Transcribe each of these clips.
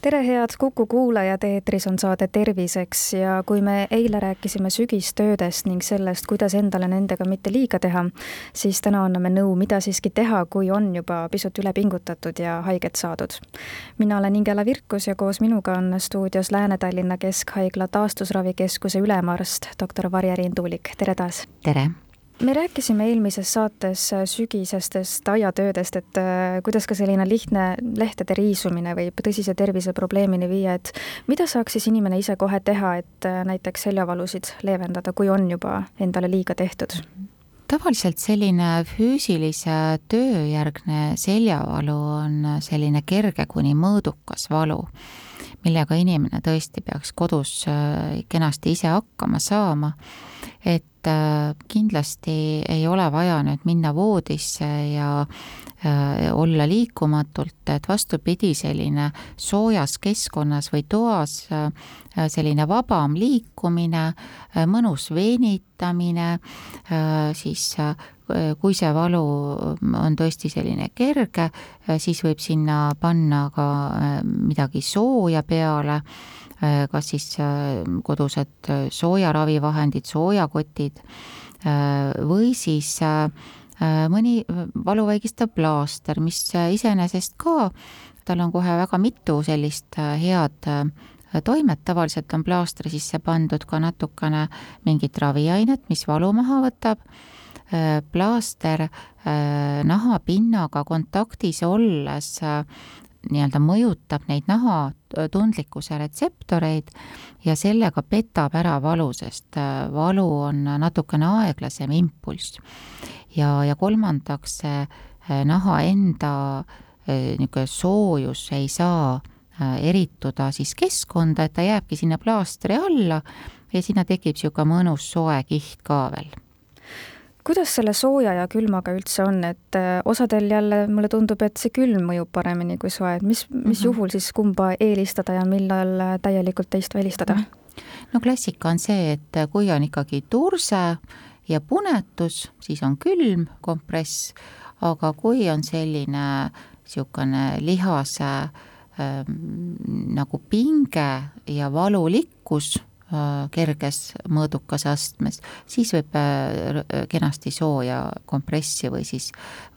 tere, head Kuku kuulajad, eetris on saade Terviseks ja kui me eile rääkisime sügistöödest ning sellest, kuidas endale nendega mitte liiga teha, siis täna anname nõu, mida siiski teha, kui on juba pisut üle pingutatud ja haiget saadud. mina olen Ingela Virkus ja koos minuga on stuudios Lääne-Tallinna Keskhaigla taastusravikeskuse ülemarst, doktor Varje-Riin Tuulik, tere taas! tere! Me rääkisime eelmises saates äh, sügisestest aiatöödest, et äh, kuidas ka selline lihtne lehtede riisumine võib tõsise terviseprobleemini viia, et mida saaks siis inimene ise kohe teha, et äh, näiteks seljavalusid leevendada, kui on juba endale liiga tehtud? tavaliselt selline füüsilise töö järgne seljavalu on selline kerge kuni mõõdukas valu, millega inimene tõesti peaks kodus kenasti ise hakkama saama et äh, kindlasti ei ole vaja nüüd minna voodisse ja äh, olla liikumatult, et vastupidi, selline soojas keskkonnas või toas äh, selline vabam liikumine, mõnus venitamine, siis kui see valu on tõesti selline kerge, siis võib sinna panna ka midagi sooja peale kas siis kodused soojaravivahendid, soojakotid või siis mõni valuvaigistav plaaster, mis iseenesest ka, tal on kohe väga mitu sellist head toimet, tavaliselt on plaastri sisse pandud ka natukene mingit raviainet, mis valu maha võtab, plaaster nahapinnaga kontaktis olles nii-öelda mõjutab neid nahatundlikkuse retseptoreid ja sellega petab ära valu, sest äh, valu on natukene aeglasem impulss. ja, ja kolmandaks, äh, naha enda äh, niisugune soojus ei saa erituda siis keskkonda, et ta jääbki sinna plaastri alla ja sinna tekib niisugune mõnus soe kiht ka veel kuidas selle sooja ja külmaga üldse on, et äh, osadel jälle mulle tundub, et see külm mõjub paremini kui soe, et mis, mis mm -hmm. juhul siis kumba eelistada ja millal äh, täielikult teist välistada mm? -hmm. no klassika on see, et äh, kui on ikkagi turse ja punetus, siis on külm kompress, aga kui on selline niisugune lihase äh, nagu pinge ja valulikkus kerges mõõdukas astmes, siis võib äh, kenasti sooja kompressi või siis,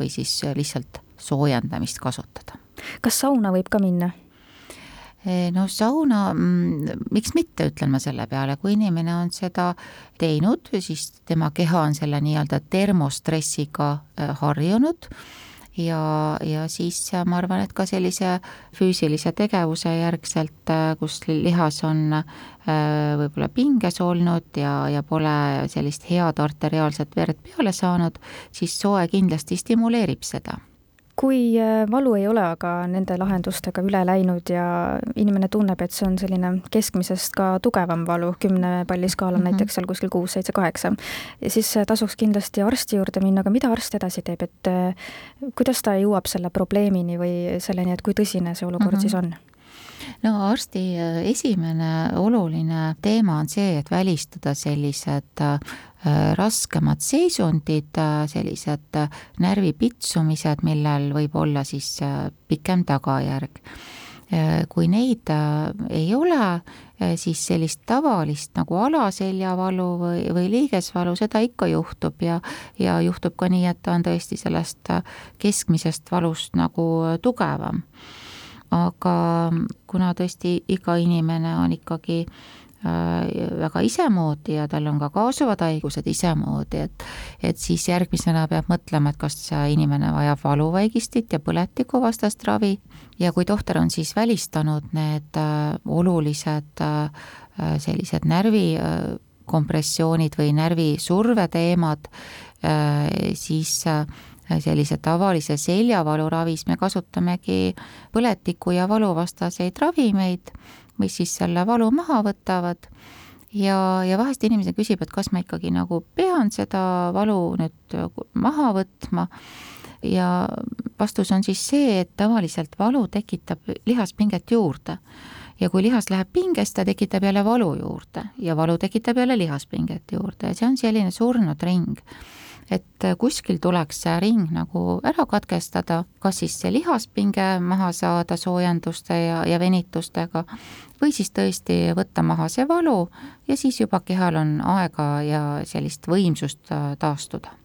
või siis lihtsalt soojendamist kasutada. kas sauna võib ka minna? E, no sauna, mm, miks mitte, ütlen ma selle peale, kui inimene on seda teinud, siis tema keha on selle nii-öelda termostressiga äh, harjunud ja, ja siis ma arvan, et ka sellise füüsilise tegevuse järgselt, äh, kus lihas on äh, võib-olla pinges olnud ja, ja pole sellist head arteriaalset verd peale saanud, siis soe kindlasti stimuleerib seda kui äh, valu ei ole aga nende lahendustega üle läinud ja inimene tunneb, et see on selline keskmisest ka tugevam valu, kümne palli skaalal mm -hmm. näiteks seal kuskil kuus, seitse, kaheksa, siis äh, tasuks kindlasti arsti juurde minna, aga mida arst edasi teeb, et äh, kuidas ta jõuab selle probleemini või selleni, et kui tõsine see olukord mm -hmm. siis on? No arsti esimene oluline teema on see, et välistada sellised Äh, raskemad seisundid, äh, sellised äh, närvipitsumised, millel võib olla siis pikem tagajärg. kui neid ei ole, siis sellist tavalist nagu alaseljavalu või, või liigesvalu, seda ikka juhtub ja, ja juhtub ka nii, et ta on tõesti sellest keskmisest valust nagu tugevam. Aga kuna tõesti iga inimene on ikkagi äh, väga isemoodi ja tal on ka kaasuvad haigused isemoodi, et et siis järgmisena peab mõtlema, et kas inimene vajab valuvaigistit ja põletikuvastast ravi. Ja kui tohter on siis välistanud need äh, olulised äh, sellised närvikompressioonid või närvisurve teemad, siis sellise tavalise seljavalu ravis me kasutamegi põletiku ja valuvastaseid ravimeid mis siis selle valu maha võtavad. Ja, ja vahest inimene küsib, et kas ma ikkagi nagu pean seda valu nüüd maha võtma. Ja vastus on siis see, et tavaliselt valu tekitab lihaspinget juurde. Ja kui lihas läheb pingest, ta tekitab jälle valu juurde. Ja valu tekitab jälle lihaspinget juurde. Ja see on selline surnud ring. Et kuskil tuleks see ring nagu ära katkestada, kas siis see lihaspinge maha saada soojenduste ja, ja venitustega või siis tõesti võtta maha see valu ja siis juba kehal on aega ja sellist võimsust taastuda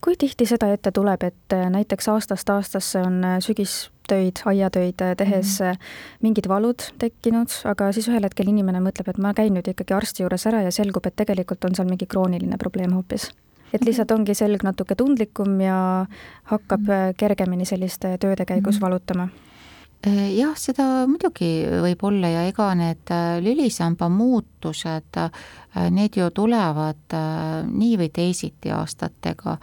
kui tihti seda ette tuleb, et näiteks aastast aastasse on sügis töid, aiatöid tehes mm -hmm. mingid valud tekkinud, aga siis ühel hetkel inimene mõtleb, et ma käin nüüd ikkagi arsti juures ära ja selgub, et tegelikult on seal mingi krooniline probleem hoopis. Et lihtsalt ongi selg natuke tundlikum ja hakkab mm -hmm. kergemini selliste tööde käigus -hmm. valutama äh, jah, seda muidugi võib olla ja ega need äh, lülisamba muutused, need ju tulevad nii või teisiti aastatega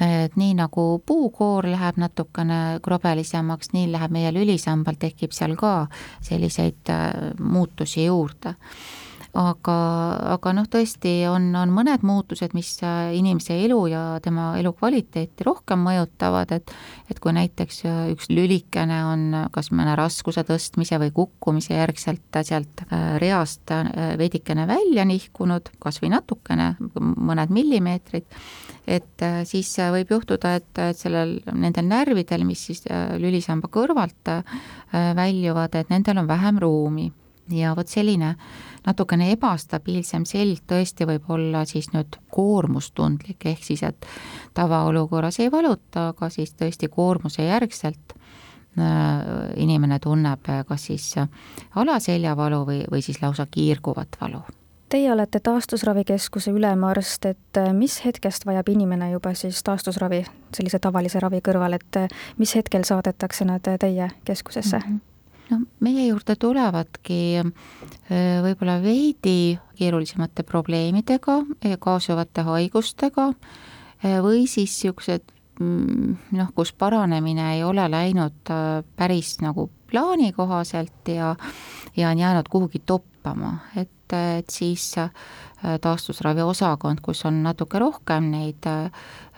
et nii nagu puukoor läheb natukene krobelisemaks, nii läheb meie lülisambal, tekib seal ka selliseid äh, muutusi juurde aga, aga noh, tõesti on, on mõned muutused, mis äh, inimese elu ja tema elukvaliteeti rohkem mõjutavad, et et kui näiteks äh, üks lülikene on kas mõne raskuse tõstmise või kukkumise järgselt sealt äh, reast veidikene välja nihkunud, kas või natukene, mõned millimeetrid, et siis võib juhtuda, et, et sellel, nendel närvidel, mis siis lülisamba kõrvalt väljuvad, et nendel on vähem ruumi ja vot selline natukene ebastabiilsem selg tõesti võib olla siis nüüd koormustundlik, ehk siis et tavaolukorras ei valuta, aga siis tõesti koormuse järgselt äh, inimene tunneb kas siis alaseljavalu või, või siis lausa kiirguvat valu. Teie olete taastusravikeskuse ülemarst, et äh, mis hetkest vajab inimene juba siis taastusravi sellise tavalise ravi kõrval, et äh, mis hetkel saadetakse nad teie keskusesse mm? -hmm no meie juurde tulevadki äh, võib-olla veidi keerulisemate probleemidega, kaasuvate haigustega äh, või siis niisugused mm, noh, kus paranemine ei ole läinud äh, päris nagu plaani kohaselt ja, ja on jäänud kuhugi toppama, et, et siis taastusravi osakond, kus on natuke rohkem neid Äh,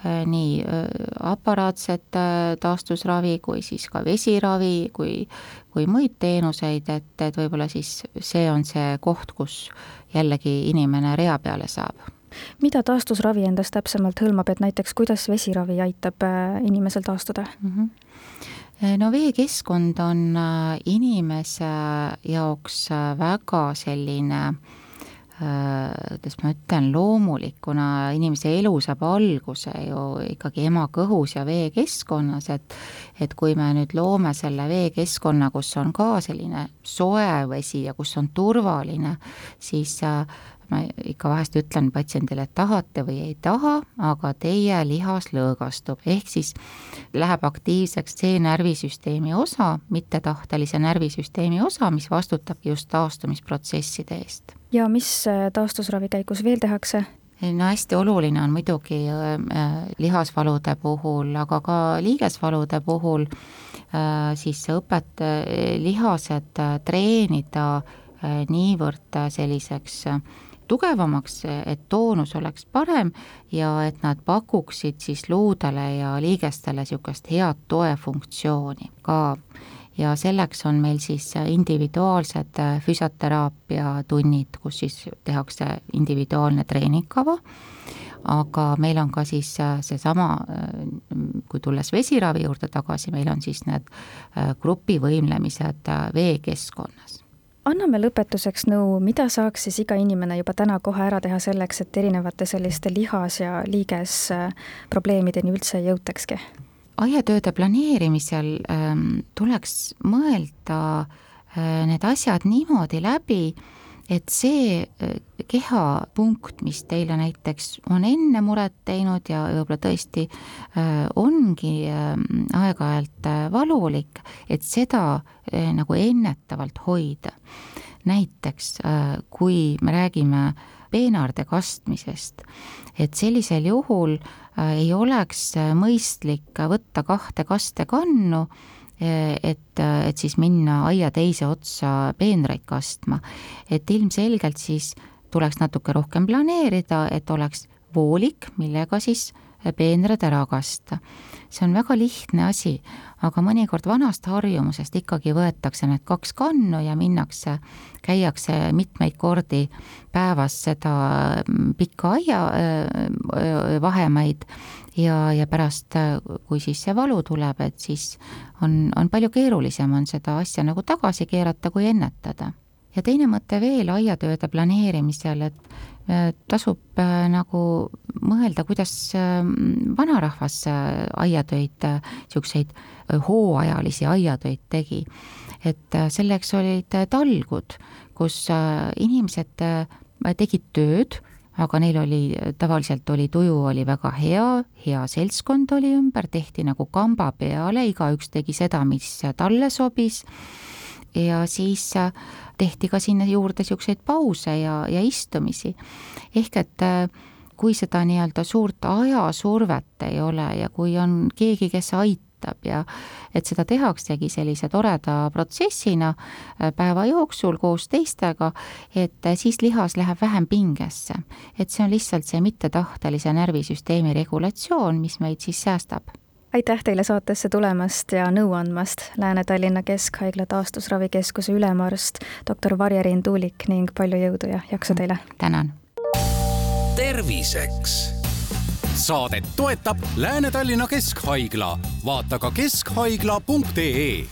nii äh, aparaatset äh, taastusravi kui siis ka vesiravi, kui, kui muid teenuseid, et, et võib-olla siis see on see koht, kus jällegi inimene rea peale saab mida taastusravi endas täpsemalt hõlmab, et näiteks kuidas vesiravi aitab inimesel taastuda mm? -hmm. no veekeskkond on inimese jaoks väga selline äh, Äh, kuidas ma ütlen, loomulik, kuna inimese elu saab alguse ju ikkagi ema kõhus ja veekeskkonnas, et et kui me nüüd loome selle veekeskkonna, kus on ka selline soe vesi ja kus on turvaline, siis äh, ma ikka vahest ütlen patsiendile, et tahate või ei taha, aga teie lihas lõõgastub, ehk siis läheb aktiivseks see närvisüsteemi osa, mittetahtelise närvisüsteemi osa, mis vastutabki just taastumisprotsesside eest. ja mis äh, taastusravi käigus veel tehakse? no hästi oluline on muidugi äh, lihasvalude puhul, aga ka liigesvalude puhul äh, siis õpet, lihased treenida niivõrd selliseks tugevamaks, et toonus oleks parem ja et nad pakuksid siis luudele ja liigestele niisugust head toefunktsiooni ka. ja selleks on meil siis individuaalsed füsioteraapia tunnid, kus siis tehakse individuaalne treeningkava, aga meil on ka siis seesama, kui tulles vesiravi juurde tagasi, meil on siis need grupivõimlemised veekeskkonnas anname lõpetuseks nõu, mida saaks siis iga inimene juba täna kohe ära teha selleks, et erinevate selliste lihas- ja liigesprobleemideni üldse ei jõutakski? aiatööde planeerimisel ähm, tuleks mõelda äh, need asjad niimoodi läbi, et see äh, kehapunkt, mis teile näiteks on enne muret teinud ja võib-olla tõesti äh, ongi ähm, aeg-ajalt äh, valulik, et seda nagu ennetavalt hoida. näiteks kui me räägime peenarde kastmisest, et sellisel juhul ei oleks mõistlik võtta kahte kastekannu et, et siis minna aia teise otsa peenraid kastma. et ilmselgelt siis tuleks natuke rohkem planeerida, et oleks voolik, millega siis peenrad ära kasta. see on väga lihtne asi, aga mõnikord vanast harjumusest ikkagi võetakse need kaks kannu ja minnakse, käiakse mitmeid kordi päevas seda pikka aia vahemaid ja, ja pärast, kui siis see valu tuleb, et siis on, on palju keerulisem on seda asja nagu tagasi keerata, kui ennetada ja teine mõte veel aiatööde planeerimisel, et äh, tasub äh, nagu mõelda, kuidas äh, vanarahvas aiatöid, niisuguseid hooajalisi aiatöid tegi. et selleks olid talgud, kus inimesed tegid tööd, aga neil oli, tavaliselt oli tuju oli väga hea, hea seltskond oli ümber, tehti nagu kamba peale, igaüks tegi seda, mis talle sobis ja siis tehti ka sinna juurde niisuguseid pause ja, ja istumisi. ehk et äh, kui seda nii-öelda suurt ajasurvet ei ole ja kui on keegi, kes aitab ja et seda tehaksegi sellise toreda protsessina äh, päeva jooksul koos teistega, et äh, siis lihas läheb vähem pingesse. et see on lihtsalt see mittetahtelise närvisüsteemi regulatsioon, mis meid siis säästab aitäh teile saatesse tulemast ja nõu andmast, Lääne-Tallinna Keskhaigla taastusravikeskuse ülemarst, doktor Varje-Riin Tuulik ning palju jõudu ja jaksu teile! tänan! terviseks saadet toetab Lääne-Tallinna Keskhaigla, vaata ka keskhaigla.ee